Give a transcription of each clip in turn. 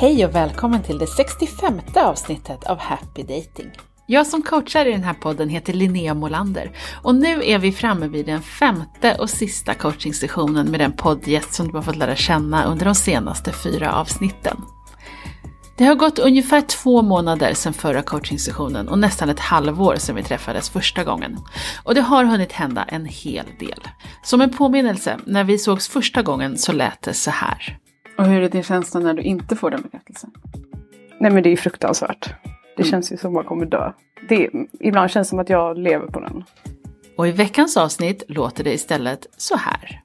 Hej och välkommen till det 65 avsnittet av Happy Dating. Jag som coachar i den här podden heter Linnea Molander och nu är vi framme vid den femte och sista coachingsessionen med den poddgäst som du har fått lära känna under de senaste fyra avsnitten. Det har gått ungefär två månader sedan förra coachingsessionen och nästan ett halvår sedan vi träffades första gången. Och det har hunnit hända en hel del. Som en påminnelse, när vi sågs första gången så lät det så här. Och hur är din känsla när du inte får den bekräftelsen? Nej men det är fruktansvärt. Det Mm. känns ju som att man kommer dö. Det, ibland känns det som att jag lever på den. Och i veckans avsnitt låter det istället så här.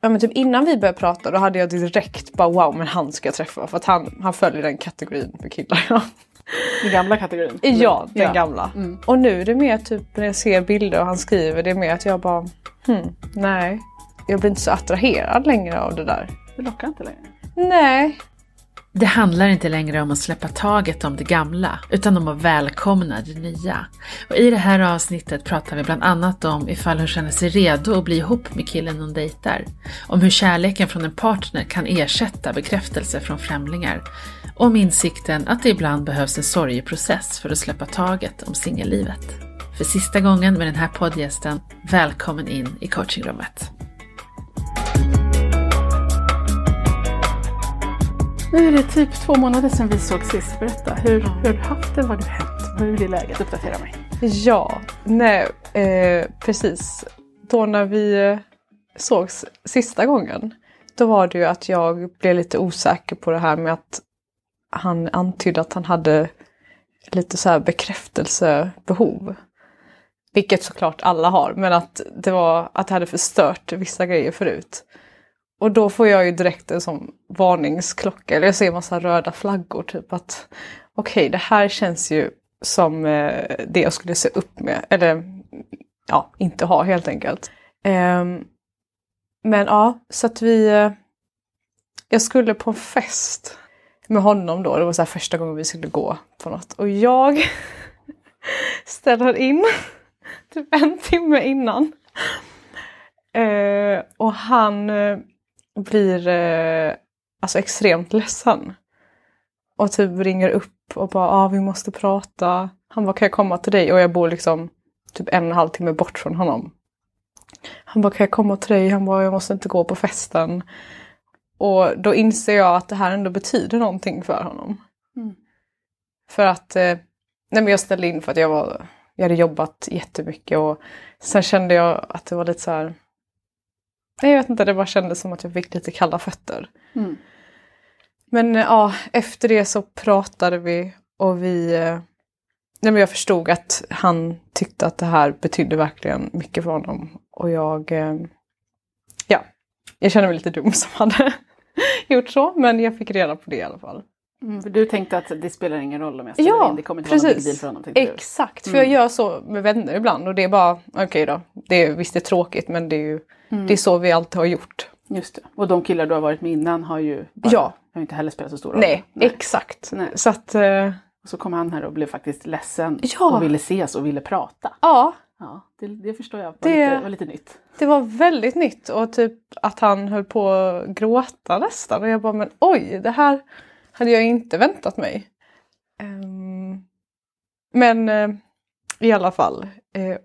Ja men typ innan vi började prata då hade jag direkt bara wow men han ska jag träffa för att han, han följer den kategorin för killar. Ja, Den gamla kategorin? ja den Ja. gamla. Mm. Och nu är det mer typ när jag ser bilder och han skriver det är mer att jag bara hmm, nej. Jag blir inte så attraherad längre av det där. Det lockar inte längre. Nej. Det handlar inte längre om att släppa taget om det gamla, utan om att välkomna det nya. Och I det här avsnittet pratar vi bland annat om ifall hon känner sig redo att bli ihop med killen hon dejtar. Om hur kärleken från en partner kan ersätta bekräftelse från främlingar. Och om insikten att det ibland behövs en sorgeprocess för att släppa taget om singellivet. För sista gången med den här poddgästen, välkommen in i coachingrummet. Nu är det typ två månader sedan vi såg sist. Berätta, hur, hur har du haft det? Vad har du hänt? Hur är läget? Uppdatera mig. Ja, nej eh, precis. Då när vi eh, sågs sista gången. Då var det ju att jag blev lite osäker på det här med att han antydde att han hade lite så här bekräftelsebehov. Vilket såklart alla har, men att det var att det hade förstört vissa grejer förut. Och då får jag ju direkt en sån varningsklocka, eller jag ser massa röda flaggor typ att okej, det här känns ju som eh, det jag skulle se upp med, eller ja, inte ha helt enkelt. Ehm, men ja, så att vi... Eh, jag skulle på en fest med honom då, det var så här första gången vi skulle gå på något. Och jag ställer in typ en timme innan. Eh, och han eh, blir eh, alltså extremt ledsen. Och typ ringer upp och bara ah, vi måste prata. Han bara kan jag komma till dig? Och jag bor liksom typ en och en halv timme bort från honom. Han bara kan jag komma till dig? Han bara jag måste inte gå på festen. Och då inser jag att det här ändå betyder någonting för honom. Mm. För att eh, nej men jag ställde in för att jag var jag hade jobbat jättemycket och sen kände jag att det var lite så här jag vet inte, det bara kändes som att jag fick lite kalla fötter. Mm. Men eh, ja, efter det så pratade vi och vi... eh, Nej, men jag förstod att han tyckte att det här betydde verkligen mycket för honom. Och jag... eh, Ja, jag kände mig lite dum som hade gjort så, men jag fick reda på det i alla fall. Mm, för du tänkte att det spelar ingen roll om jag ställer Ja, in, det kommer inte vara någon big precis. deal för honom. tänkte. Exakt, för Mm. jag gör så med vänner ibland och det är bara, okej då, det är, visst det är tråkigt men det är ju Mm. det är så vi alltid har gjort. Just det. Och de killar du har varit med innan har ju bara, Ja. har inte heller spelat så stor roll. Nej, exakt. Nej. Så att, eh, Och så kom han här och blev faktiskt ledsen Ja. och ville ses och ville prata. ja, Ja, det, det förstår jag var, Det- lite, var lite nytt. det var väldigt nytt och typ att han höll på att gråta nästan och jag bara, men oj, det här hade jag inte väntat mig. Ehm, men eh, i alla fall. eh,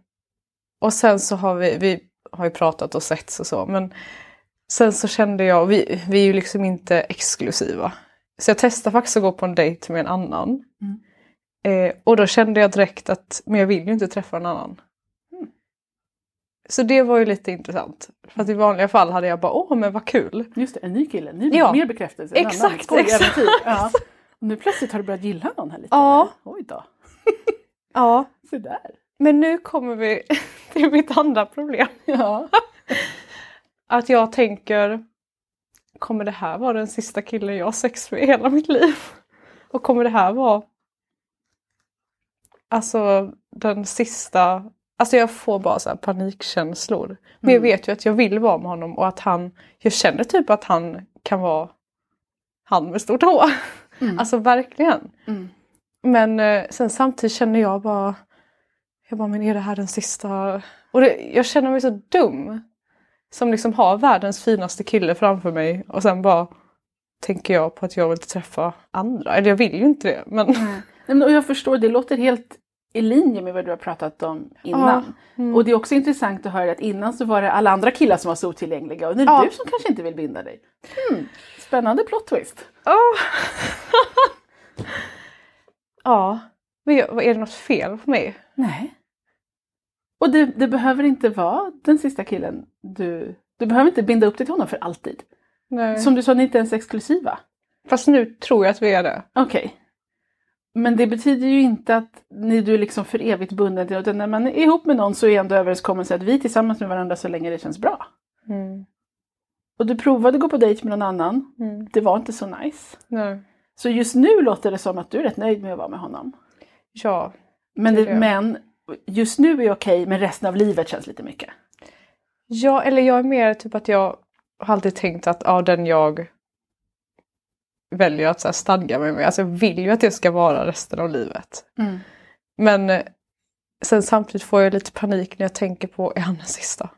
och sen så har vi, vi har ju pratat och setts och så, men sen så kände jag, vi, vi är ju liksom inte exklusiva. Så jag testade faktiskt att gå på en dejt med en annan. Eh, och då kände jag direkt att, men jag vill ju inte träffa en annan. Så det var ju lite intressant. För att i vanliga fall hade jag bara, åh men vad kul. Just det, en ny kille, ny, Ja. mer bekräftelse. Exakt, exakt. Ja. Och nu plötsligt har du börjat gilla någon här lite? Ja. eller? Oj då, Ja, så där. men nu kommer vi till mitt andra problem. Ja. Att jag tänker, kommer det här vara den sista killen jag har sex med i hela mitt liv? Och kommer det här vara alltså den sista, alltså jag får bara så här panikkänslor. Men jag Mm. vet ju att jag vill vara med honom och att han, jag känner typ att han kan vara han med stort H. Mm. Alltså verkligen. Mm. Men eh, sen samtidigt känner jag bara, jag bara, men är det här den sista? Och det, jag känner mig så dum. Som liksom har världens finaste kille framför mig och sen bara, tänker jag på att jag vill träffa andra. Eller jag vill ju inte det. Men... Nej, men, jag förstår, det låter helt i linje med vad du har pratat om innan. Mm. Och det är också intressant att höra att innan så var det alla andra killar som var så otillgängliga och nu är det Ja. du som kanske inte vill binda dig. Hmm, spännande plot twist. Åh. ja. Men är det något fel på mig? Nej. Och det, det behöver inte vara den sista killen du... Du behöver inte binda upp dig till honom för alltid. Nej. Som du sa, ni är inte ens exklusiva. Fast nu tror jag att vi är det. Okej. Men det betyder ju inte att ni, du är liksom för evigt bunden till utan när man är ihop med någon så är ändå överenskommelsen att vi är tillsammans med varandra så länge det känns bra. Mm. Och du provade att gå på dejt med någon annan. Mm. Det var inte så nice. Nej. Så just nu låter det som att du är rätt nöjd med att vara med honom. Ja. Men, Det men just nu är okej, men resten av livet känns lite mycket. ja, eller jag är mer typ att jag har alltid tänkt att ja, den jag väljer att så här, stadga mig med, alltså jag vill ju att det ska vara resten av livet. Men eh, sen samtidigt får jag lite panik när jag tänker på, är han den sista?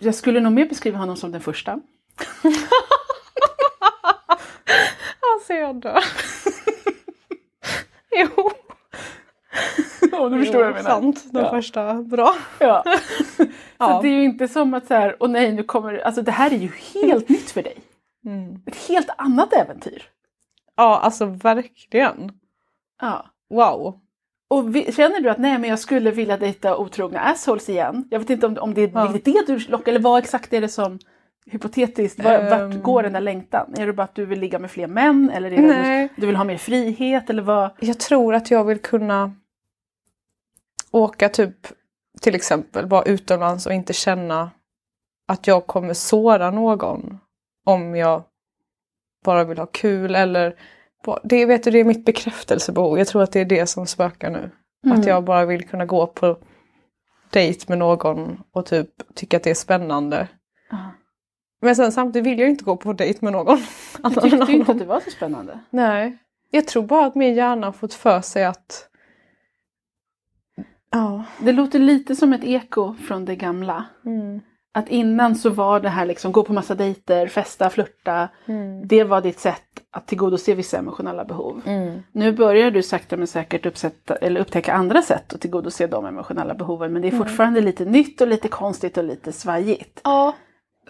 Jag skulle nog mer beskriva honom som den första. Alltså jag dör. jo. Om Jo, Sant, den Ja. första. Bra. Ja. Så Ja. det är ju inte som att så här, åh nej nu kommer alltså det här är ju helt nytt för dig. Mm. Ett helt annat äventyr. Ja, alltså verkligen. Ja. Wow. Och vi, känner du att nej men jag skulle vilja dejta otrogna assholes igen? Jag vet inte om, om det är Ja. det du lockar eller vad exakt är det som hypotetiskt, var, vart Ehm. går den där längtan? Är det bara att du vill ligga med fler män eller är det du, du vill ha mer frihet eller vad? Jag tror att jag vill kunna åka typ till exempel vara utomlands och inte känna att jag kommer såra någon om jag bara vill ha kul eller det, vet du, det är mitt bekräftelsebehov. Jag tror att det är det som spökar nu. Mm. Att jag bara vill kunna gå på dejt med någon och typ tycka att det är spännande. Ja. Men sen samtidigt vill jag inte gå på dejt med någon. Annan tyckte ju inte att det var så spännande. Nej. Jag tror bara att min hjärna har fått för sig att... Ja. Det låter lite som ett eko från det gamla. Mm. Att innan så var det här liksom gå på massa dejter, festa, flirta. Mm. Det var ditt sätt att tillgodose vissa emotionella behov. Mm. Nu börjar du sakta men säkert uppsätta, eller upptäcka andra sätt att tillgodose de emotionella behoven. Men det är fortfarande lite nytt och lite konstigt och lite svajigt. Ja.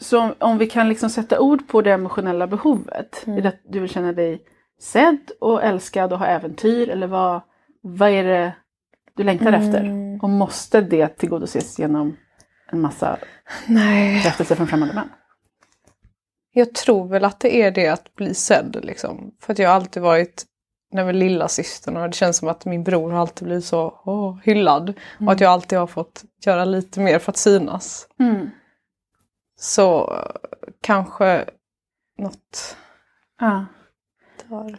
Så om, om vi kan liksom sätta ord på det emotionella behovet. Är det att du vill känna dig sedd och älskad och ha äventyr? Eller vad, vad är det du längtar efter? Mm. Och måste det tillgodoses genom en massa Nej. bekräftelse från främmande män? Jag tror väl att det är det att bli sedd liksom. För att jag har alltid varit när med lilla systern och det känns som att min bror har alltid blivit så åh, hyllad. Och att jag alltid har fått göra lite mer för att synas. Mm. Så kanske något Ja. där.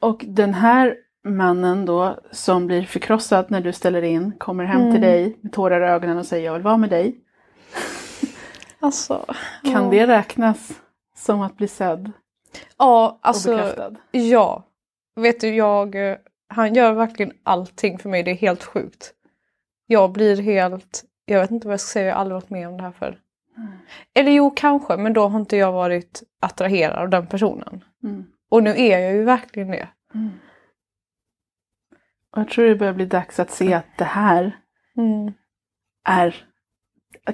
Och den här mannen då som blir förkrossad när du ställer in kommer hem till Mm. dig med tårar i ögonen och säger jag vill vara med dig. Alltså. Kan ja. det räknas som att bli sedd Ja, och alltså. bekräftad? Ja. Vet du, jag, eh, han gör verkligen allting för mig. Det är helt sjukt. Jag blir helt, jag vet inte vad jag ska säga, jag har aldrig varit med om det här förr. Eller jo, kanske, men då har inte jag varit attraherad av den personen. Mm. Och nu är jag ju verkligen det. Mm. Och jag tror det börjar bli dags att se att det här Mm. är,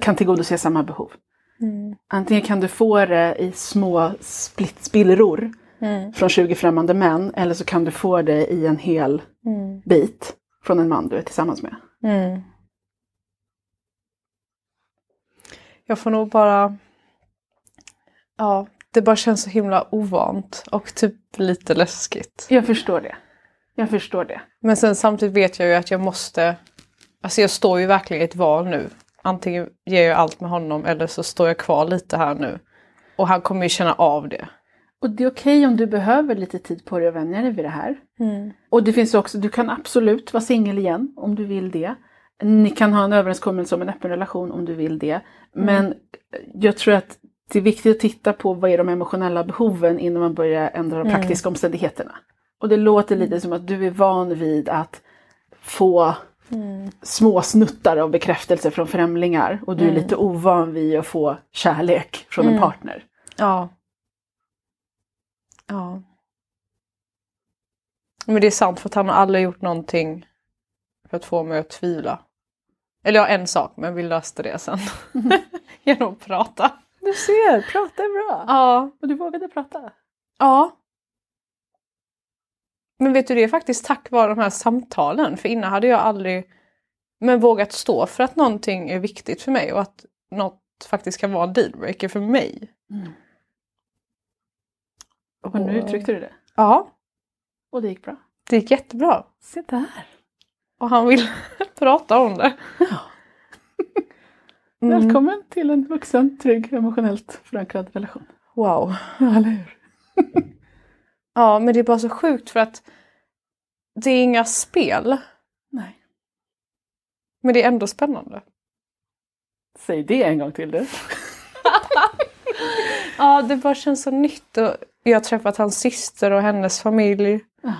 kan tillgodose samma behov. Mm. Antingen kan du få det i små spillror Mm. från 20 främmande män eller så kan du få det i en hel Mm. bit från en man du är tillsammans med. Mm. Jag får nog bara... Ja, det bara känns så himla ovant och typ lite läskigt. Jag förstår det. Jag förstår det. Men sen samtidigt vet jag ju att jag måste... Alltså jag står ju verkligen i ett val nu. Antingen ger jag allt med honom eller så står jag kvar lite här nu. Och han kommer ju känna av det. Och det är okej om du behöver lite tid på dig att vänja dig vid det här. Och det finns också, du kan absolut vara singel igen om du vill det. Ni kan ha en överenskommelse om en öppen relation om du vill det. Men jag tror att det är viktigt att titta på vad är de emotionella behoven innan man börjar ändra de praktiska omständigheterna. Och det låter lite som att du är van vid att få små snuttar av bekräftelse från främlingar och du är lite ovan vid att få kärlek från en partner. Ja. Ja. Men det är sant för att han har aldrig gjort någonting för att få mig att tvivla. Eller ja, en sak, men vi löste det sen. Genom att prata. Du ser, prata är bra. Ja. Och du vågade prata. Ja. Men vet du, det är faktiskt tack vare de här samtalen. För innan hade jag aldrig men vågat stå för att någonting är viktigt för mig och att något faktiskt kan vara en dealbreaker för mig. Mm. Och nu uttryckte du det. Ja, Och det gick bra. det gick jättebra. Se där. Och han vill prata om det. Mm. Välkommen till en vuxen, trygg, emotionellt förankrad relation. Wow. Ja, eller hur? Ja, men det är bara så sjukt för att det är inga spel, Nej. men det är ändå spännande. Säg det en gång till du. Ja, det bara känns så nytt. Och jag har träffat hans syster och hennes familj. Ja.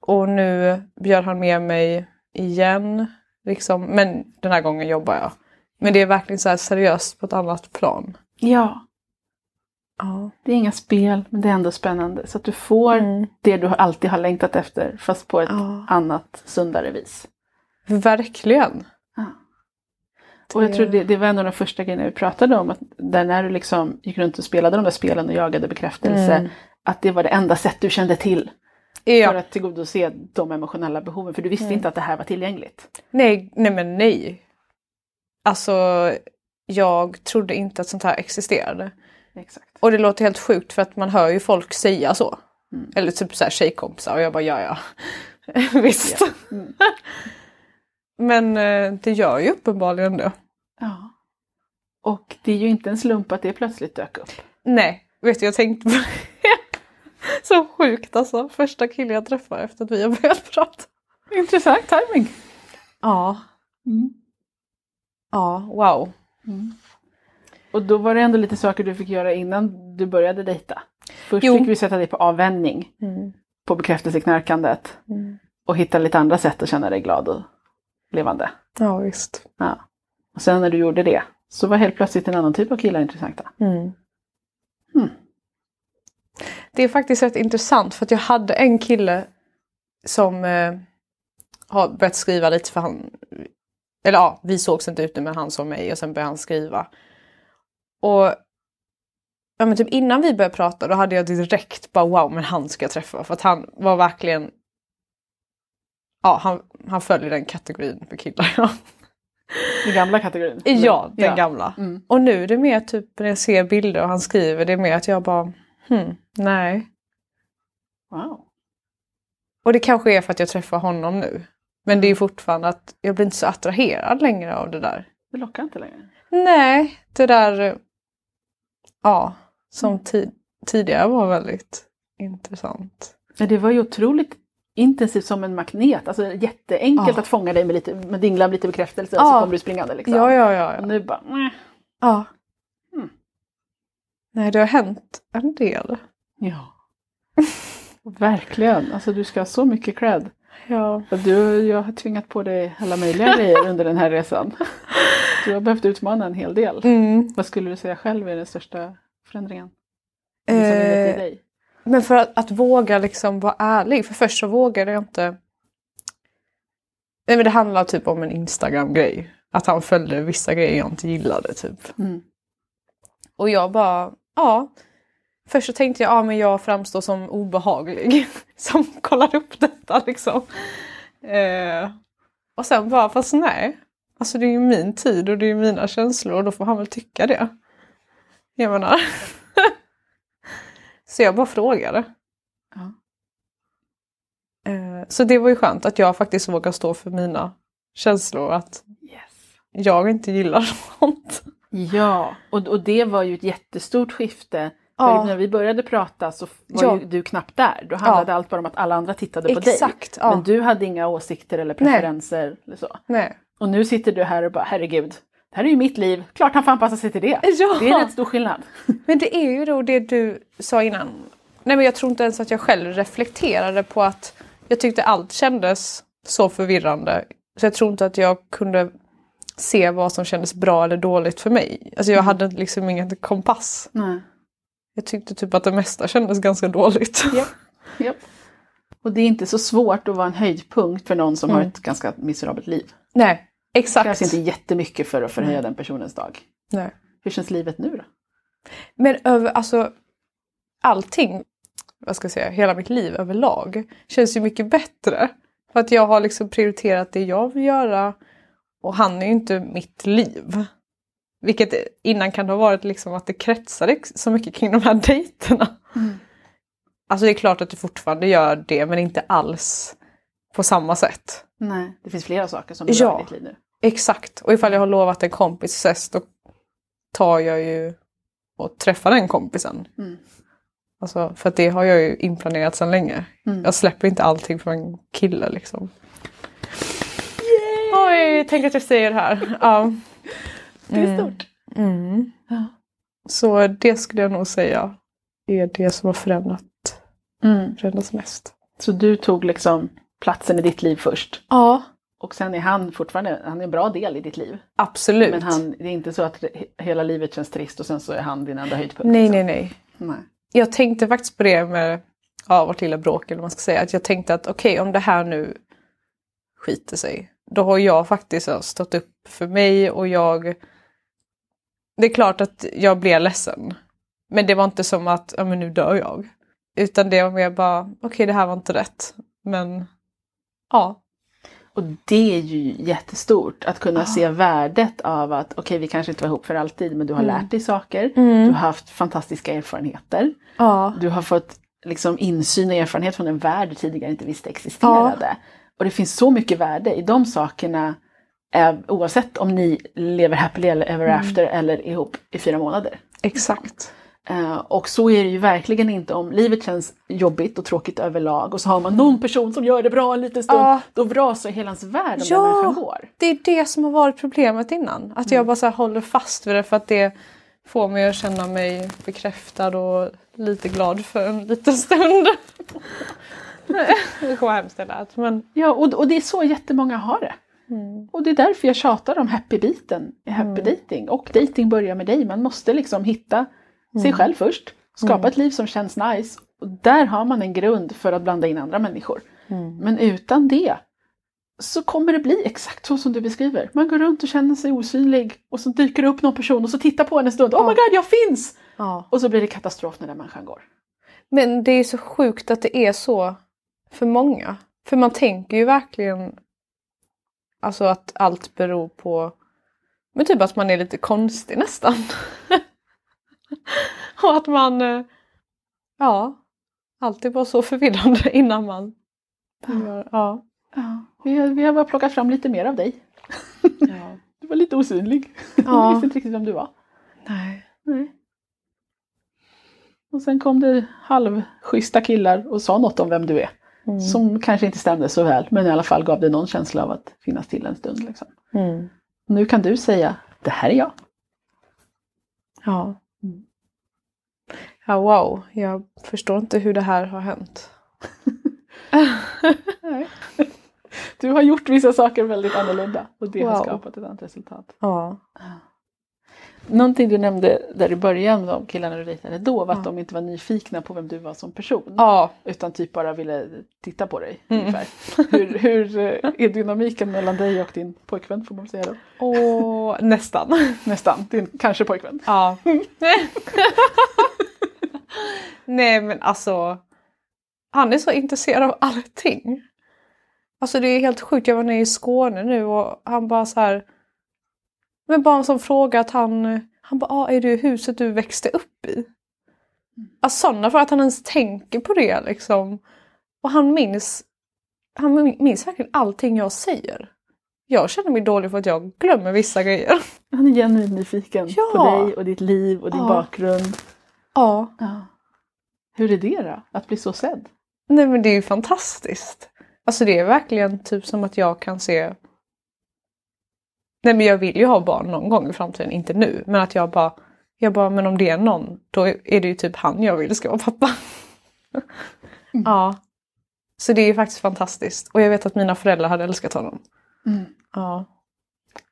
Och nu bjöd han med mig igen. Liksom. Men den här gången jobbar jag. Men det är verkligen så seriöst på ett annat plan. ja, Ja. det är inga spel, men det är ändå spännande. Så att du får Mm. det du alltid har längtat efter, fast på ett Ja. annat, sundare vis. Verkligen. Ja. Och jag tror det, det var en av de första grejerna vi pratade om, att där när du liksom gick runt och spelade de där spelen och jagade bekräftelse, Mm. att det var det enda sätt du kände till för Ja. att tillgodose de emotionella behoven. För du visste Mm. inte att det här var tillgängligt. Nej, nej men nej. Alltså, jag trodde inte att sånt här existerade. Exakt. Och det låter helt sjukt för att man hör ju folk säga så. Mm. Eller typ så här tjejkompisar och jag bara ja ja. Visst. Ja. Mm. Men eh, det gör ju uppenbarligen det. ja. Och det är ju inte en slump att det plötsligt dök upp. Nej, vet du jag tänkte på det. Så sjukt alltså. Första killen jag träffar efter att vi har börjat prata. Intressant timing. Ja. Mm. Ja, wow. Och då var det ändå lite saker du fick göra innan du började dejta. Först Jo. fick vi sätta dig på avvänjning Mm. på bekräftelseknarkandet Mm. och hitta lite andra sätt att känna dig glad och levande. Ja, visst. Ja. Och sen när du gjorde det så var helt plötsligt en annan typ av killar intressanta. Mm. Mm. Det är faktiskt rätt intressant för att jag hade en kille som eh, har börjat skriva lite för han... Eller ja, vi sågs inte ute men han såg mig och sen började han skriva. Och ja, men typ innan vi började prata då hade jag direkt bara wow men han ska jag träffa för att han var verkligen... Ja, han, han följer den kategorin för killar. Ja, Den gamla kategorin. ja den Ja. gamla. Mm. Och nu är det mer typ när jag ser bilder och han skriver, det är mer att jag bara hmm, nej. Wow. Och det kanske är för att jag träffar honom nu. Men det är fortfarande att jag blir inte så attraherad längre av det där. Det lockar inte längre. Nej, det där ja, som ti- tidigare var väldigt intressant. Men det var ju otroligt intensivt som en magnet. Alltså jätteenkelt Ja. att fånga dig med lite, med dingla lite bekräftelse och Ja. så kommer du springande liksom. Ja, ja, ja. Och ja. nu bara, "Mwah." ja. Mm. Nej, det har hänt en del. ja. Verkligen, alltså du ska ha så mycket cred. Ja. Du, jag har tvingat på dig alla möjliga grejer under den här resan. Du har behövt utmana en hel del. Mm. Vad skulle du säga själv är den största förändringen? Eh, dig? Men för att, att våga liksom vara ärlig, för först så vågade jag inte. Nej men det handlar typ om en Instagram-grej. Att han följde vissa grejer jag inte gillade typ. Mm. Och jag bara, ja. Först så tänkte jag, ja men jag framstår som obehaglig. Som kollar upp detta liksom. Eh, och sen bara, fast nej. Alltså det är ju min tid och det är mina känslor och då får han väl tycka det. Jag menar. så jag bara frågade. Ja. Eh, så det var ju skönt att jag faktiskt vågar stå för mina känslor. Att Yes. jag inte gillar sånt. Ja, och, och det var ju ett jättestort skifte. Ja. För när vi började prata så var Ja. ju du knappt där. Då handlade allt bara om att alla andra tittade på dig. Exakt. Ja. Men du hade inga åsikter eller preferenser. Eller så. Nej. Och nu sitter du här och bara, herregud, det här är ju mitt liv. Klart han får anpassa sig till det. Ja. Det är rätt stor skillnad. Men det är ju då det du sa innan. Nej men jag tror inte ens att jag själv reflekterade på att jag tyckte allt kändes så förvirrande. Så jag tror inte att jag kunde se vad som kändes bra eller dåligt för mig. Alltså jag hade liksom ingen kompass. Nej. Jag tyckte typ att det mesta kändes ganska dåligt. Ja. ja. Och det är inte så svårt att vara en höjdpunkt för någon som mm. har ett ganska miserabelt liv. Nej, exakt. Det krävs inte jättemycket för att förhöja den personens dag. Nej. Hur känns livet nu då? Men över, alltså allting, vad ska jag säga, hela mitt liv överlag känns ju mycket bättre. För att jag har liksom prioriterat det jag vill göra och han är ju inte mitt liv. Vilket innan kan det ha varit liksom att det kretsade så mycket kring de här dejterna. Mm. Alltså det är klart att det fortfarande gör det men inte alls på samma sätt. Nej, det finns flera saker som berör ja, ditt liv nu. Exakt, och ifall jag har lovat en kompis ses då tar jag ju och träffar den kompisen. Mm. Alltså, för det har jag ju inplanerat sedan länge. Mm. Jag släpper inte allting för en kille liksom. Yay! Oj, tänk att jag säger det här. Ja. Det är stort. Mm. Ja. Så det skulle jag nog säga är det som har förändrat, mm. förändrats mest. Så du tog liksom platsen i ditt liv först? Ja. Och sen är han fortfarande han är en bra del i ditt liv? Absolut. Men han, det är inte så att hela livet känns trist och sen så är han din enda höjdpunkt? Nej, liksom. nej, nej, nej. Jag tänkte faktiskt på det med ja, vårt lilla bråk eller vad man ska säga. Att jag tänkte att okej, okay, om det här nu skiter sig. Då har jag faktiskt stått upp för mig och jag... Det är klart att jag blev ledsen. Men det var inte som att, ja men nu dör jag. Utan det var mer bara, okej okay, det här var inte rätt. Men ja. Och det är ju jättestort att kunna ah. se värdet av att okej okay, vi kanske inte var ihop för alltid men du har mm. lärt dig saker. Mm. Du har haft fantastiska erfarenheter. Ah. Du har fått liksom insyn och erfarenhet från en värld du tidigare inte visste existerade. Ah. Och det finns så mycket värde i de sakerna eh, oavsett om ni lever happily ever mm. after eller ihop i fyra månader. Exakt. Uh, och så är det ju verkligen inte om livet känns jobbigt och tråkigt överlag och så har man någon person som gör det bra en liten stund. Uh, då rasar hela ens värld om ja, den människan går. Det är det som har varit problemet innan. Att mm. jag bara så håller fast vid det för att det får mig att känna mig bekräftad och lite glad för en liten stund. det var hemskt det lät. Men... Ja och, och det är så jättemånga har det. Mm. Och det är därför jag tjatar om happy-biten i happy mm. dating. Och dating börjar med dig. Man måste liksom hitta sig mm. själv först. Skapa mm. ett liv som känns nice. Och där har man en grund för att blanda in andra människor. Mm. Men utan det så kommer det bli exakt så som du beskriver. Man går runt och känner sig osynlig och så dyker det upp någon person och så tittar på en en stund. Oh my god, jag finns! Ja. Och så blir det katastrof när den människan går. Men det är så sjukt att det är så för många. För man tänker ju verkligen alltså att allt beror på men typ att man är lite konstig nästan. och att man, eh, ja, alltid var så förvirrande innan man gör, ja. ja. Vi, har, vi har bara plockat fram lite mer av dig. Ja. Du var lite osynlig. Ja. Jag visste inte riktigt vem du var. Nej. Nej. Och sen kom det halvschyssta killar och sa något om vem du är. Mm. Som kanske inte stämde så väl men i alla fall gav det någon känsla av att finnas till en stund. Liksom. Mm. Nu kan du säga, det här är jag. Ja. Ja, wow. Jag förstår inte hur det här har hänt. du har gjort vissa saker väldigt annorlunda och det wow. har skapat ett annat resultat. Ja. Någonting du nämnde där i början om killarna du dejtade då var att ja. de inte var nyfikna på vem du var som person. Ja. Utan typ bara ville titta på dig. Mm. Ungefär. hur, hur eh, är dynamiken mellan dig och din pojkvän får man säga då? Åh, nästan. Nästan, din kanske pojkvän. Ja. Nej men alltså. Han är så intresserad av allting. Alltså det är helt sjukt. Jag var nere i Skåne nu och han bara så här. Men bara som fråga att han. Han bara, ah, är det huset du växte upp i? Alltså sådana för att han ens tänker på det liksom. Och han minns. Han minns verkligen allting jag säger. Jag känner mig dålig för att jag glömmer vissa grejer. Han är genuint nyfiken ja. på dig och ditt liv och din ja. bakgrund. Ja. ja. Hur är det då, att bli så sedd? Nej men det är ju fantastiskt. Alltså det är verkligen typ som att jag kan se Nej men jag vill ju ha barn någon gång i framtiden, inte nu. Men att jag bara, jag bara, men om det är någon, då är det ju typ han jag vill ska vara pappa. Mm. Ja. Så det är ju faktiskt fantastiskt. Och jag vet att mina föräldrar hade älskat honom. Mm. Ja.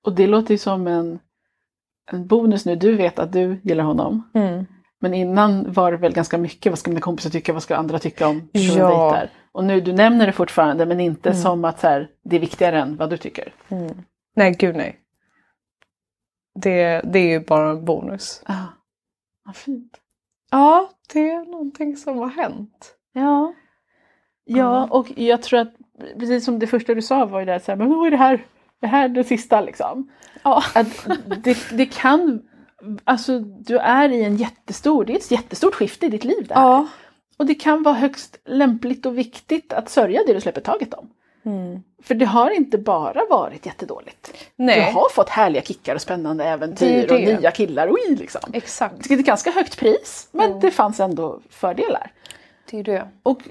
Och det låter ju som en, en bonus nu. Du vet att du gillar honom. Mm. Men innan var det väl ganska mycket, vad ska mina kompisar tycka, vad ska andra tycka om personen Ja. dejtar? Och nu, du nämner det fortfarande men inte Mm. som att så här, det är viktigare än vad du tycker. Nej, gud nej. Det, det är ju bara en bonus. Ah, vad fint. Ja, det är någonting som har hänt. Ja. Ja, Mm. och jag tror att precis som det första du sa var ju det här, så här men vad är det här, det här är det sista liksom. Ja. Att det, det kan, alltså du är i en jättestor, det är ett jättestort skifte i ditt liv där. Ja. Och det kan vara högst lämpligt och viktigt att sörja det du släpper taget om. För det har inte bara varit jättedåligt. Nej. Du har fått härliga kickar och spännande äventyr Det är och det. nya killar. Oj, liksom. Exakt. Det är ett ganska högt pris men det fanns ändå fördelar. Det är det. Och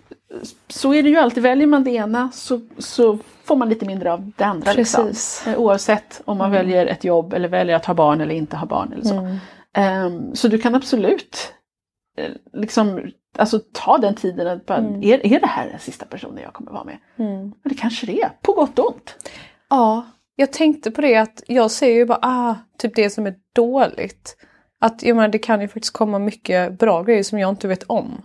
så är det ju alltid, väljer man det ena så, så får man lite mindre av det andra. Liksom. Precis. Eh, Oavsett om man väljer ett jobb eller väljer att ha barn eller inte ha barn. Eller så. Ehm, så du kan absolut eh, liksom, alltså, ta den tiden. Att bara, är, är det här den sista personen jag kommer vara med? Och det kanske det är, på gott och ont. Ja, jag tänkte på det att jag ser ju bara ah, typ det som är dåligt. Att jag menar, det kan ju faktiskt komma mycket bra grejer som jag inte vet om.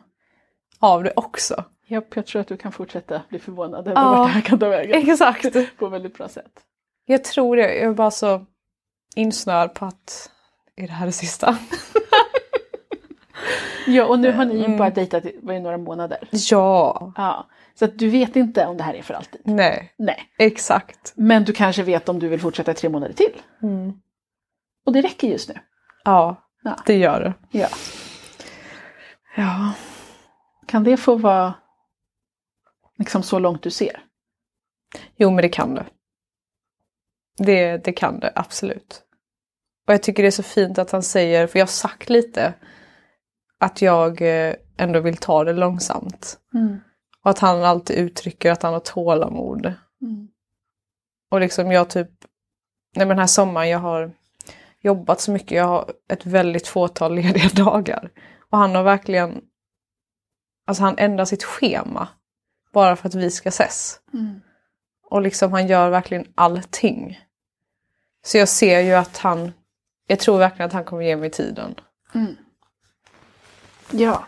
Av det också. Japp, jag tror att du kan fortsätta bli förvånad över Ja. vart det här kan ta vägen. Exakt. På väldigt bra sätt. Jag tror det. Jag är bara så insnöad på att är det här det sista? Ja, och nu har ni ju bara dejtat i några månader. Ja. Ja, så att du vet inte om det här är för alltid. Nej, Nej. exakt. Men du kanske vet om du vill fortsätta i tre månader till. Och det räcker just nu. Ja, Ja. det gör det. Ja. Ja. Kan det få vara liksom så långt du ser? Jo, men det kan det. Det, det kan det, absolut. Och jag tycker det är så fint att han säger, för jag har sagt lite, att jag eh, ändå vill ta det långsamt. Och att han alltid uttrycker att han har tålamod. Mm. Och liksom jag typ, nej men den här sommaren jag har jobbat så mycket, jag har ett väldigt fåtal lediga dagar. Och han har verkligen, alltså han ändrar sitt schema. Bara för att vi ska ses. Mm. Och liksom han gör verkligen allting. Så jag ser ju att han, jag tror verkligen att han kommer ge mig tiden. Ja.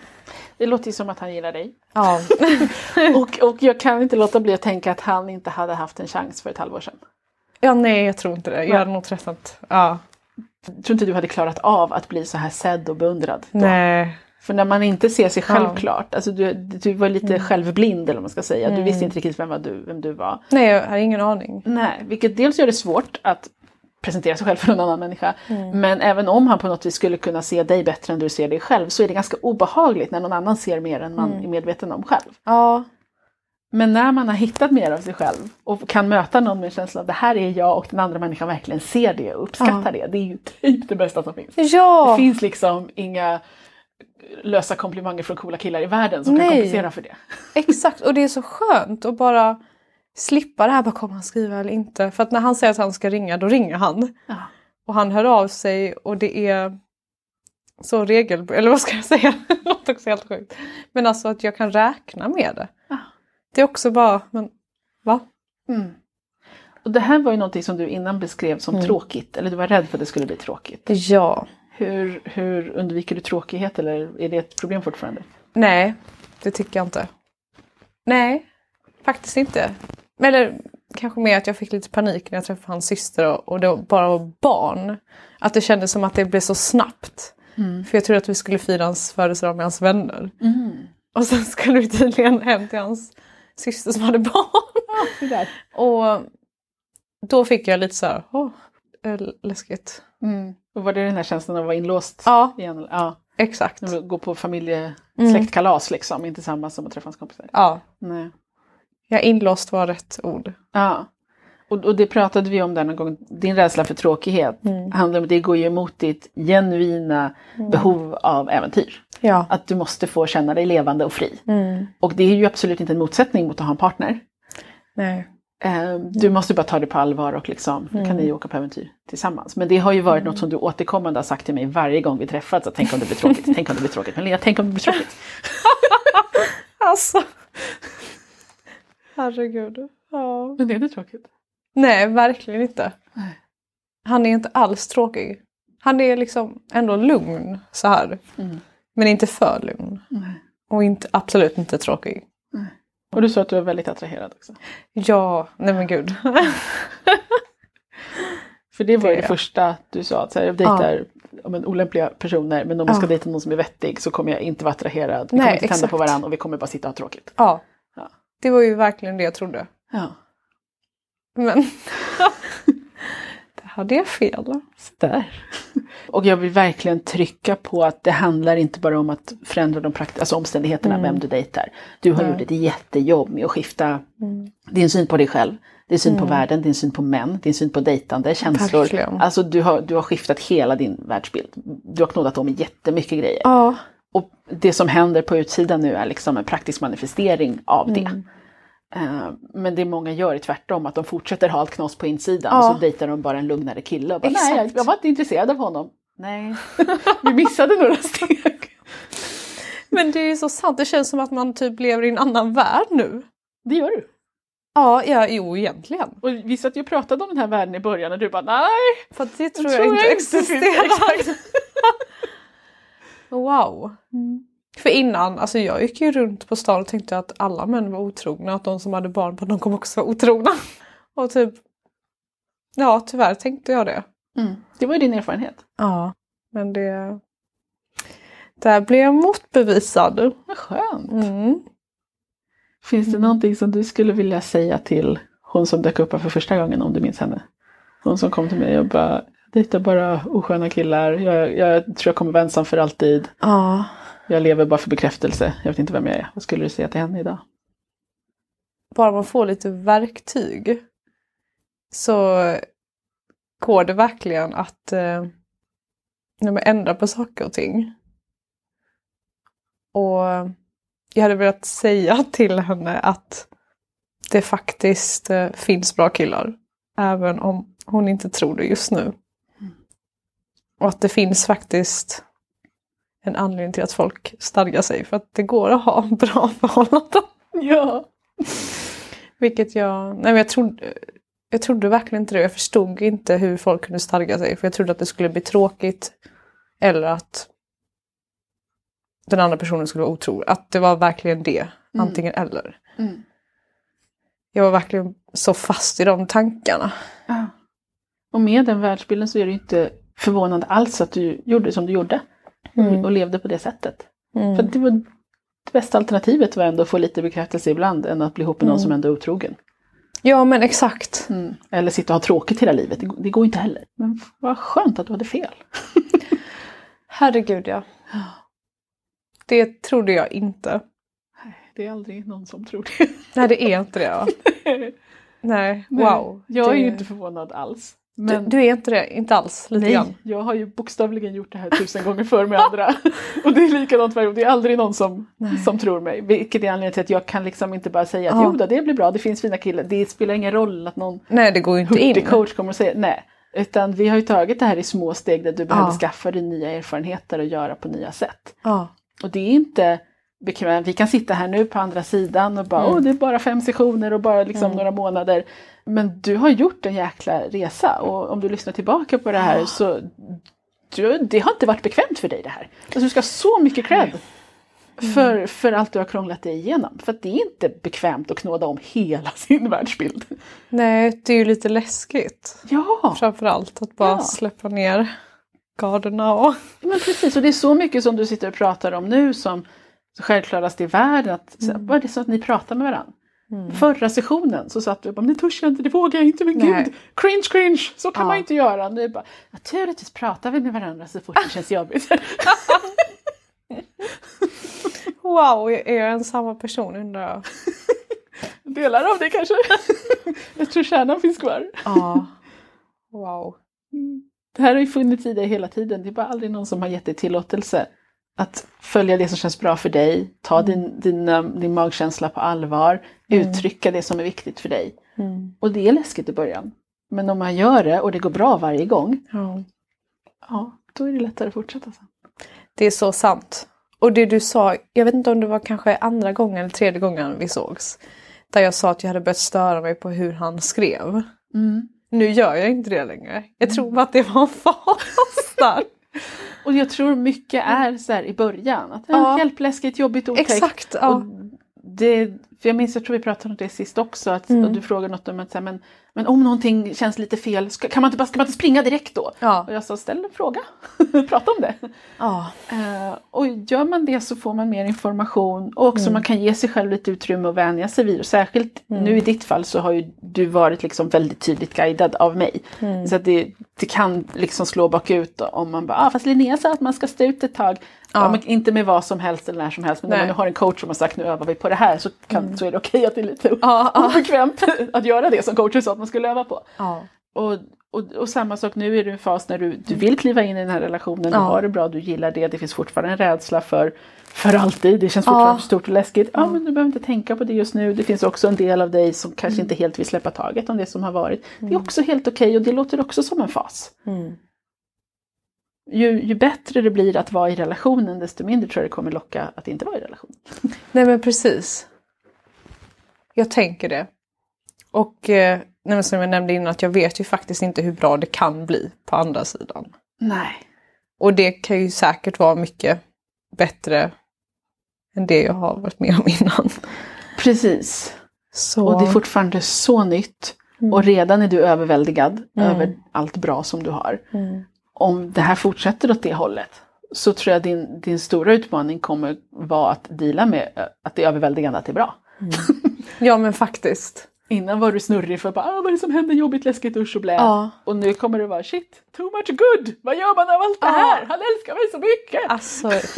Det låter ju som att han gillar dig. Ja, Och, och jag kan inte låta bli att tänka att han inte hade haft en chans för ett halvår sedan. ja nej jag tror inte det. Jag hade nog tröttnat. Ja. Jag tror inte du hade klarat av att bli så här sedd och beundrad. då. Nej. För när man inte ser sig själv Ja. klart, alltså du, du var lite självblind eller vad man ska säga. Du visste inte riktigt vem, var du, vem du var. Nej jag har ingen aning. Nej, vilket dels gör det svårt att presentera sig själv för en annan människa. Men även om han på något vis skulle kunna se dig bättre än du ser dig själv så är det ganska obehagligt när någon annan ser mer än man är medveten om själv. Ja. Men när man har hittat mer av sig själv och kan möta någon med känslan av det här är jag och den andra människan verkligen ser det och uppskattar det. Det är ju typ det bästa som finns. Ja! Det finns liksom inga lösa komplimanger från coola killar i världen som kan Nej. kompensera för det. Exakt, och det är så skönt att bara slippa det här, bara kommer han skriva eller inte? För att när han säger att han ska ringa, då ringer han. Ja. Och han hör av sig och det är så regel... Eller vad ska jag säga? Det låter också helt sjukt. Men alltså att jag kan räkna med det. Ja. Det är också bara, men va? Mm. Och det här var ju någonting som du innan beskrev som tråkigt, eller du var rädd för att det skulle bli tråkigt. Ja. Hur, hur undviker du tråkighet eller är det ett problem fortfarande? Nej, det tycker jag inte. Nej, faktiskt inte. Eller kanske mer att jag fick lite panik när jag träffade hans syster och, och det bara var barn. Att det kändes som att det blev så snabbt. För jag trodde att vi skulle fira hans födelsedag med hans vänner. Och sen skulle vi tydligen hem till hans syster som hade barn. Där. Och då fick jag lite så här, åh, eh, läskigt. Mm. Och var det den här känslan av att vara inlåst Ja, igen? Ja, exakt. går på familjesläktkalas liksom, inte samma som att träffa hans kompisar. Ja, Nej. ja, inlåst var rätt ord. Ja. Och, och det pratade vi om där någon gång, din rädsla för tråkighet handlar om det går ju emot ditt genuina behov av äventyr. Ja. Att du måste få känna dig levande och fri. Och det är ju absolut inte en motsättning mot att ha en partner. Nej. Eh, Du måste bara ta det på allvar och liksom, nu kan ni åka på äventyr tillsammans. Men det har ju varit något som du återkommande har sagt till mig varje gång vi träffats. Att tänk om det blir tråkigt, tänk om det blir tråkigt. Men Lea, tänk om det blir tråkigt. Alltså. Herregud. Ja. Men är det tråkigt? Nej, verkligen inte. Nej. Han är inte alls tråkig. Han är liksom ändå lugn så här. Mm. Men inte för lugn. Nej. Och inte, absolut inte tråkig. Och du sa att du var väldigt attraherad också. Ja, nej men gud. För det var ju Det- det första du sa, att så här, jag dejtar ja. men, olämpliga personer men om jag ska Ja. dejta någon som är vettig så kommer jag inte vara attraherad. Vi Nej, kommer inte tända exakt. på varandra och vi kommer bara sitta och ha tråkigt. ja. Ja. Det var ju verkligen det jag trodde. Ja. Men det hade jag fel. Där. Och jag vill verkligen trycka på att det handlar inte bara om att förändra de prakt- alltså omständigheterna, Mm. vem du dejtar. Du har Nej. gjort ett jättejobb med att skifta Mm. din syn på dig själv, din syn på Mm. världen, din syn på män, din syn på dejtande, känslor. Verkligen. Alltså du har, du har skiftat hela din världsbild. Du har knådat om jättemycket grejer. Ja. Och det som händer på utsidan nu är liksom en praktisk manifestering av det. Mm. Eh, Men det många gör är tvärtom, att de fortsätter ha allt knas på insidan Ja. och så dejtar de bara en lugnare kille. Och bara, Exakt. Nej, jag var inte intresserad av honom. Nej, vi missade några steg. Men det är så sant, det känns som att man typ lever i en annan värld nu. Det gör du. Ja, ja jo egentligen. Och vi satt ju och pratade om den här världen i början och du bara nej. För det tror tror jag, inte jag inte existerar. wow. För innan, alltså jag gick ju runt på stan och tänkte att alla män var otrogna, att de som hade barn på de kommer också vara otrogna. Och typ, ja tyvärr tänkte jag det. Mm. Det var ju din erfarenhet. Ja. Men det, där blev jag motbevisad. Vad skönt. Mm. Finns det någonting som du skulle vilja säga till hon som dök upp här för första gången om du minns henne? Hon som kom till mig och bara dejtar bara osköna killar. Jag, jag tror jag kommer vara ensam för alltid. Ja. Jag lever bara för bekräftelse. Jag vet inte vem jag är. Vad skulle du säga till henne idag? bara man får lite verktyg så går det verkligen att eh, ändra på saker och ting. Och jag hade velat säga till henne att det faktiskt eh, finns bra killar. Även om hon inte tror det just nu. Och att det finns faktiskt en anledning till att folk stadgar sig. För att det går att ha bra förhållanden. Ja. Vilket jag, nej men jag trodde, jag trodde verkligen inte det. Jag förstod inte hur folk kunde stadga sig. För jag trodde att det skulle bli tråkigt. Eller att den andra personen skulle vara otrolig. Att det var verkligen det. Mm. Antingen eller. Mm. Jag var verkligen så fast i de tankarna. ja. Och med den världsbilden så är det inte förvånande alls att du gjorde som du gjorde. Mm. Och levde på det sättet. Mm. För det var det bästa alternativet var ändå att få lite bekräftelse ibland än att bli ihop med någon Mm. som ändå är otrogen. Ja men exakt. Mm. Eller sitta och ha tråkigt hela livet. Det, går- det går inte heller. Men vad skönt att du hade fel. Herregud ja. Det trodde jag inte. Det är aldrig någon som tror det. Nej det är inte det. Ja. Nej, wow. Jag är det... ju inte förvånad alls. Men Du, du är inte det? Inte alls? Lite nej, grann? jag har ju bokstavligen gjort det här tusen gånger förr med andra. och det är likadant varje gång. Det är aldrig någon som, Nej. som tror mig. Vilket är anledningen till att jag kan liksom inte bara säga att Ja. jo det blir bra, det finns fina killar. Det spelar ingen roll att någon Nej det går inte in. coach kommer att säga nej. Utan vi har ju tagit det här i små steg där du behöver Ja. skaffa dig nya erfarenheter och göra på nya sätt. Ja. Och det är inte bekvämt. Vi kan sitta här nu på andra sidan och bara Mm. åh det är bara fem sessioner och bara liksom Mm. några månader. Men du har gjort en jäkla resa och om du lyssnar tillbaka på det här Ja. så du, det har inte varit bekvämt för dig det här. Alltså, du ska ha så mycket cred Mm. för, för allt du har krånglat dig igenom. För att det är inte bekvämt att knåda om hela sin världsbild. Nej, det är ju lite läskigt. Ja, Framförallt att bara Ja. släppa ner garderna och... men precis. Och det är så mycket som du sitter och pratar om nu som självklarast i världen. Att, Mm. Vad är det så att ni pratar med varandra? Förra sessionen så satt du och bara, det törs jag inte, det vågar jag inte, men Nej. gud, cringe, cringe, så kan Ja. man inte göra. Nu bara, naturligtvis pratar vi med varandra så fort det känns jobbigt. Wow, är jag en samma person undrar jag? Delar av det kanske. jag tror kärnan finns kvar. Ja. Wow. Det här har ju funnits i dig hela tiden, det är bara aldrig någon som har gett dig tillåtelse att följa det som känns bra för dig, ta din, din, um, din magkänsla på allvar, Mm. uttrycka det som är viktigt för dig. Mm. Och det är läskigt i början. Men om man gör det och det går bra varje gång, Ja. ja, då är det lättare att fortsätta sen. Det är så sant. Och det du sa, jag vet inte om det var kanske andra gången eller tredje gången vi sågs. Där jag sa att jag hade börjat störa mig på hur han skrev. Nu gör jag inte det längre. Jag tror bara att det var en fas där. Och jag tror mycket är så här i början. Att, ja. Hjälp, läskigt, jobbigt, otäckt. Exakt. Ja. Och det, för jag minns, jag tror vi pratade om det sist också, att mm. du frågade något om att så här, men men om någonting känns lite fel, ska, kan man inte, ska man inte springa direkt då? Ja. Och jag sa, ställ en fråga, prata om det. Ja. Uh, och gör man det så får man mer information och också mm. man kan ge sig själv lite utrymme att vänja sig vid. Och särskilt mm. nu i ditt fall så har ju du varit liksom väldigt tydligt guidad av mig. Mm. Så att det, det kan liksom slå bakut om man bara, ah, fast Linnea sa att man ska stå ut ett tag. Ja. Ja, inte med vad som helst eller när som helst men Nej. när man har en coach som har sagt nu övar vi på det här så, kan, mm. så är det okej okay att det är lite ja, obekvämt att göra det som coachen sa att man skulle öva på. Och, och, och, samma sak nu är du i en fas när du, du vill kliva in i den här relationen, du har det bra, du gillar det, det finns fortfarande en rädsla för, för alltid, det känns fortfarande stort och läskigt. Ja men du behöver inte tänka på det just nu, det finns också en del av dig som kanske mm. inte helt vill släppa taget om det som har varit. Det är mm. också helt okej okay, och det låter också som en fas. Mm ju, ju, bättre det blir att vara i relationen desto mindre tror jag det kommer locka att inte vara i relation. Nej men precis. Jag tänker det. Och eh, som jag nämnde innan att jag vet ju faktiskt inte hur bra det kan bli på andra sidan. Nej. Och det kan ju säkert vara mycket bättre än det jag har varit med om innan. Precis. Så... Och det är fortfarande så nytt. Mm. Och redan är du överväldigad mm. över allt bra som du har. Mm om det här fortsätter åt det hållet så tror jag din, din stora utmaning kommer vara att dela med att det är överväldigande att det är bra. Mm. Ja men faktiskt. Innan var du snurrig för att ah, vad är det som händer, jobbigt, läskigt, usch och blä. Ja. Och nu kommer det vara shit, too much good! Vad gör man av allt det här? Han älskar mig så mycket! Alltså,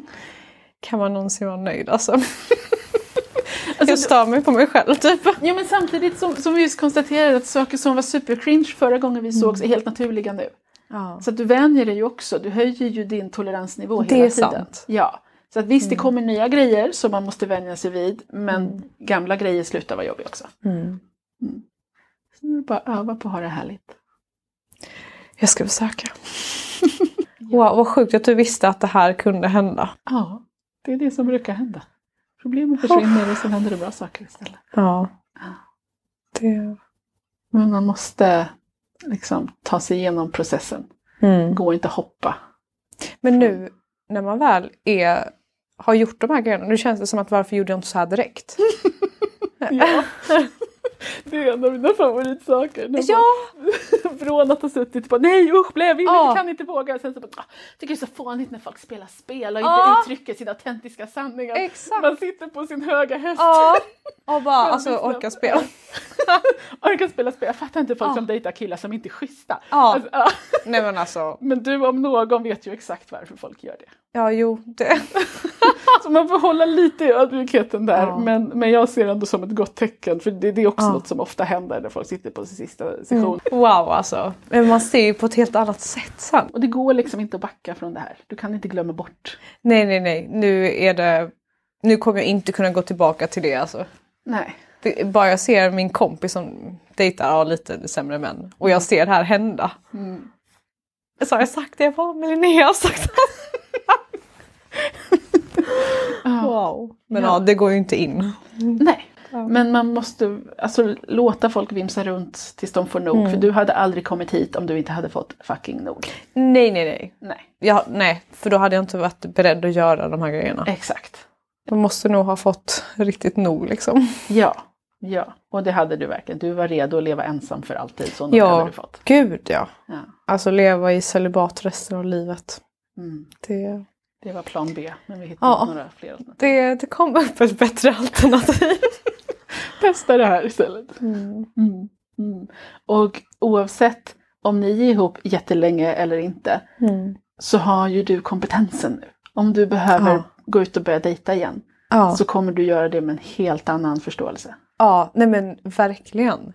kan man någonsin vara nöjd alltså? alltså jag stör mig på mig själv typ. Ja men samtidigt som, som vi just konstaterade att saker som var super cringe förra gången vi sågs mm. är helt naturliga nu. Ja. Så att du vänjer dig ju också, du höjer ju din toleransnivå hela tiden. Det är sant. Ja. Så att visst, mm. det kommer nya grejer som man måste vänja sig vid, men mm. gamla grejer slutar vara jobbiga också. Mm. mm. Så nu är det bara att öva på att ha det härligt. Jag ska försöka. wow, vad sjukt att du visste att det här kunde hända. Ja, det är det som brukar hända. Problemen försvinner och så händer det bra saker istället. Ja. Det... Men man måste liksom, ta sig igenom processen. Mm. Gå inte hoppa. Men nu när man väl är, har gjort de här grejerna, nu känns det som att varför gjorde jag inte så här direkt? ja. Det är en av mina favoritsaker. När ja! Från att ha suttit på nej usch blev vi, ja. kan inte våga. Sen så bara, ah, tycker det är så fånigt när folk spelar spel och ja. inte uttrycker sina autentiska sanningar. Exakt. Man sitter på sin höga häst. Ja. Och bara alltså orka spela. orka spela spel. Jag fattar inte folk ja. som dejtar killar som inte är schyssta. Ja. Alltså, nej men alltså. Men du om någon vet ju exakt varför folk gör det. Ja jo det. så man får hålla lite i ödmjukheten där. Ja. Men, men jag ser ändå som ett gott tecken för det, det är också ja. något som ofta händer när folk sitter på sin sista session. Mm. Wow alltså. Men man ser ju på ett helt annat sätt sen. Och det går liksom inte att backa från det här. Du kan inte glömma bort. Nej nej nej. Nu är det nu kommer jag inte kunna gå tillbaka till det alltså. Nej. Det, bara jag ser min kompis som dejtar ja, lite sämre män och jag ser det här hända. Mm. Så har jag sagt det, jag bara men Linnea har sagt Wow. Men ja. ja. det går ju inte in. Nej. Men man måste alltså, låta folk vimsa runt tills de får nog. Mm. För du hade aldrig kommit hit om du inte hade fått fucking nog. Nej, nej, nej. Nej. Ja, nej, för då hade jag inte varit beredd att göra de här grejerna. Exakt. De måste nog ha fått riktigt nog liksom. Ja, ja. Och det hade du verkligen. Du var redo att leva ensam för alltid. Så ja, hade du fått. gud ja. ja. Alltså leva i celibat resten av livet. Mm. Det... det var plan B, men vi hittade ja, några fler alternativ. Det, det kom upp ett bättre alternativ. Testa det här istället. Mm. Mm. mm. Och oavsett om ni är ihop jättelänge eller inte mm. så har ju du kompetensen nu. Om du behöver ja gå ut och börja dejta igen. Ja. Så kommer du göra det med en helt annan förståelse. Ja, nej men verkligen.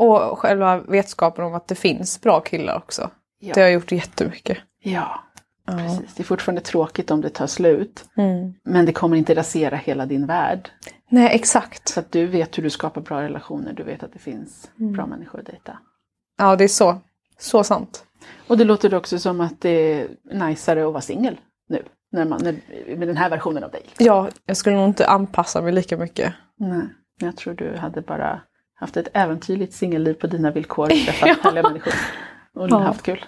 Och själva vetskapen om att det finns bra killar också. Ja. Det har gjort jättemycket. Ja, ja, precis. Det är fortfarande tråkigt om det tar slut. Mm. Men det kommer inte rasera hela din värld. Nej, exakt. Så att du vet hur du skapar bra relationer. Du vet att det finns mm. bra människor att dejta. Ja, det är så. Så sant. Och det låter också som att det är najsare att vara singel nu när man, när, med den här versionen av dig? Ja, jag skulle nog inte anpassa mig lika mycket. Nej, jag tror du hade bara haft ett äventyrligt singelliv på dina villkor, träffat ja. härliga människor och ja. haft kul.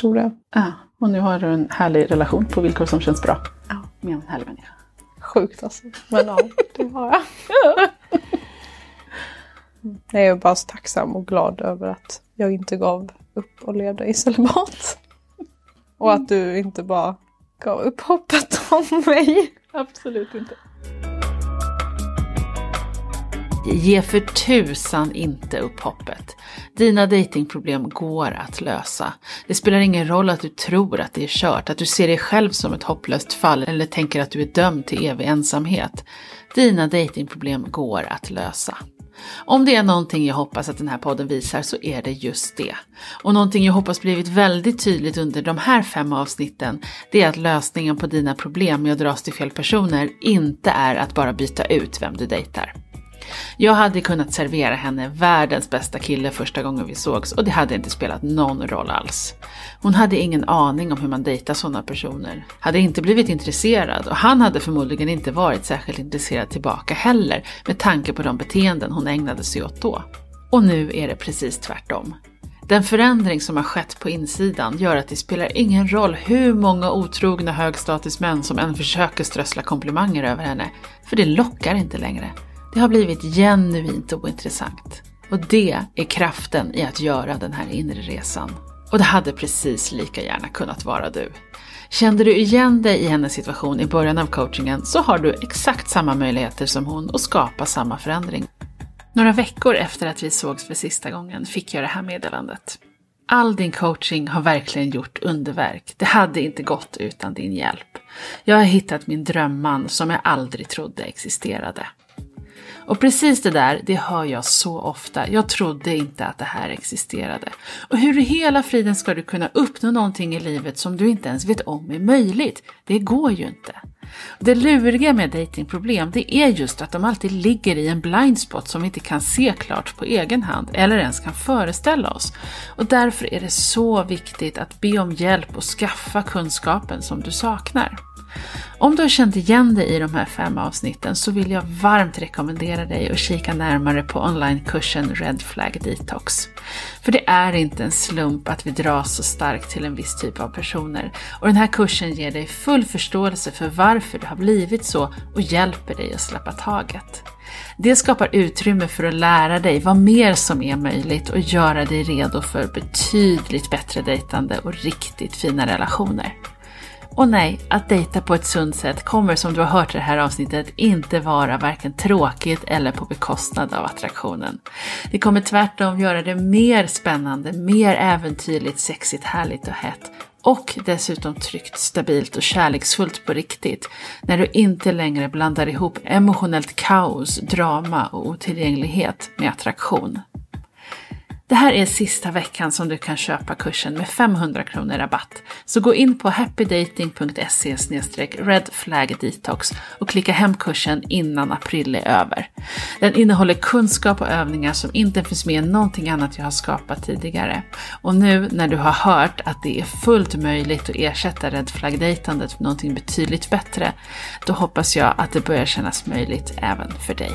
tror det. Ja, och nu har du en härlig relation på villkor som känns bra. Ja. Med en härlig människa. Sjukt alltså. Men ja, det har jag. Jag är bara så tacksam och glad över att jag inte gav upp och levde i celibat. Och att du inte bara gav upp hoppet om mig. Absolut inte. Ge för tusan inte upp hoppet. Dina datingproblem går att lösa. Det spelar ingen roll att du tror att det är kört, att du ser dig själv som ett hopplöst fall eller tänker att du är dömd till evig ensamhet. Dina datingproblem går att lösa. Om det är någonting jag hoppas att den här podden visar så är det just det. Och någonting jag hoppas blivit väldigt tydligt under de här fem avsnitten, det är att lösningen på dina problem med att dras till fel personer inte är att bara byta ut vem du dejtar. Jag hade kunnat servera henne världens bästa kille första gången vi sågs och det hade inte spelat någon roll alls. Hon hade ingen aning om hur man dejtar sådana personer, hade inte blivit intresserad och han hade förmodligen inte varit särskilt intresserad tillbaka heller med tanke på de beteenden hon ägnade sig åt då. Och nu är det precis tvärtom. Den förändring som har skett på insidan gör att det spelar ingen roll hur många otrogna högstatusmän som än försöker strössla komplimanger över henne, för det lockar inte längre. Det har blivit genuint ointressant. Och det är kraften i att göra den här inre resan. Och det hade precis lika gärna kunnat vara du. Kände du igen dig i hennes situation i början av coachingen så har du exakt samma möjligheter som hon att skapa samma förändring. Några veckor efter att vi sågs för sista gången fick jag det här meddelandet. All din coaching har verkligen gjort underverk. Det hade inte gått utan din hjälp. Jag har hittat min drömman som jag aldrig trodde existerade. Och precis det där, det hör jag så ofta. Jag trodde inte att det här existerade. Och hur i hela friden ska du kunna uppnå någonting i livet som du inte ens vet om är möjligt? Det går ju inte. Det luriga med datingproblem det är just att de alltid ligger i en blind spot som vi inte kan se klart på egen hand eller ens kan föreställa oss. Och därför är det så viktigt att be om hjälp och skaffa kunskapen som du saknar. Om du har känt igen dig i de här fem avsnitten så vill jag varmt rekommendera dig att kika närmare på onlinekursen Red Flag Detox. För det är inte en slump att vi dras så starkt till en viss typ av personer och den här kursen ger dig full förståelse för varför du har blivit så och hjälper dig att släppa taget. Det skapar utrymme för att lära dig vad mer som är möjligt och göra dig redo för betydligt bättre dejtande och riktigt fina relationer. Och nej, att dejta på ett sunt sätt kommer som du har hört i det här avsnittet inte vara varken tråkigt eller på bekostnad av attraktionen. Det kommer tvärtom göra det mer spännande, mer äventyrligt, sexigt, härligt och hett. Och dessutom tryggt, stabilt och kärleksfullt på riktigt. När du inte längre blandar ihop emotionellt kaos, drama och otillgänglighet med attraktion. Det här är sista veckan som du kan köpa kursen med 500 kronor rabatt. Så gå in på happydating.se redflagdetox och klicka hem kursen innan april är över. Den innehåller kunskap och övningar som inte finns med i någonting annat jag har skapat tidigare. Och nu när du har hört att det är fullt möjligt att ersätta redflagdejtandet med någonting betydligt bättre, då hoppas jag att det börjar kännas möjligt även för dig.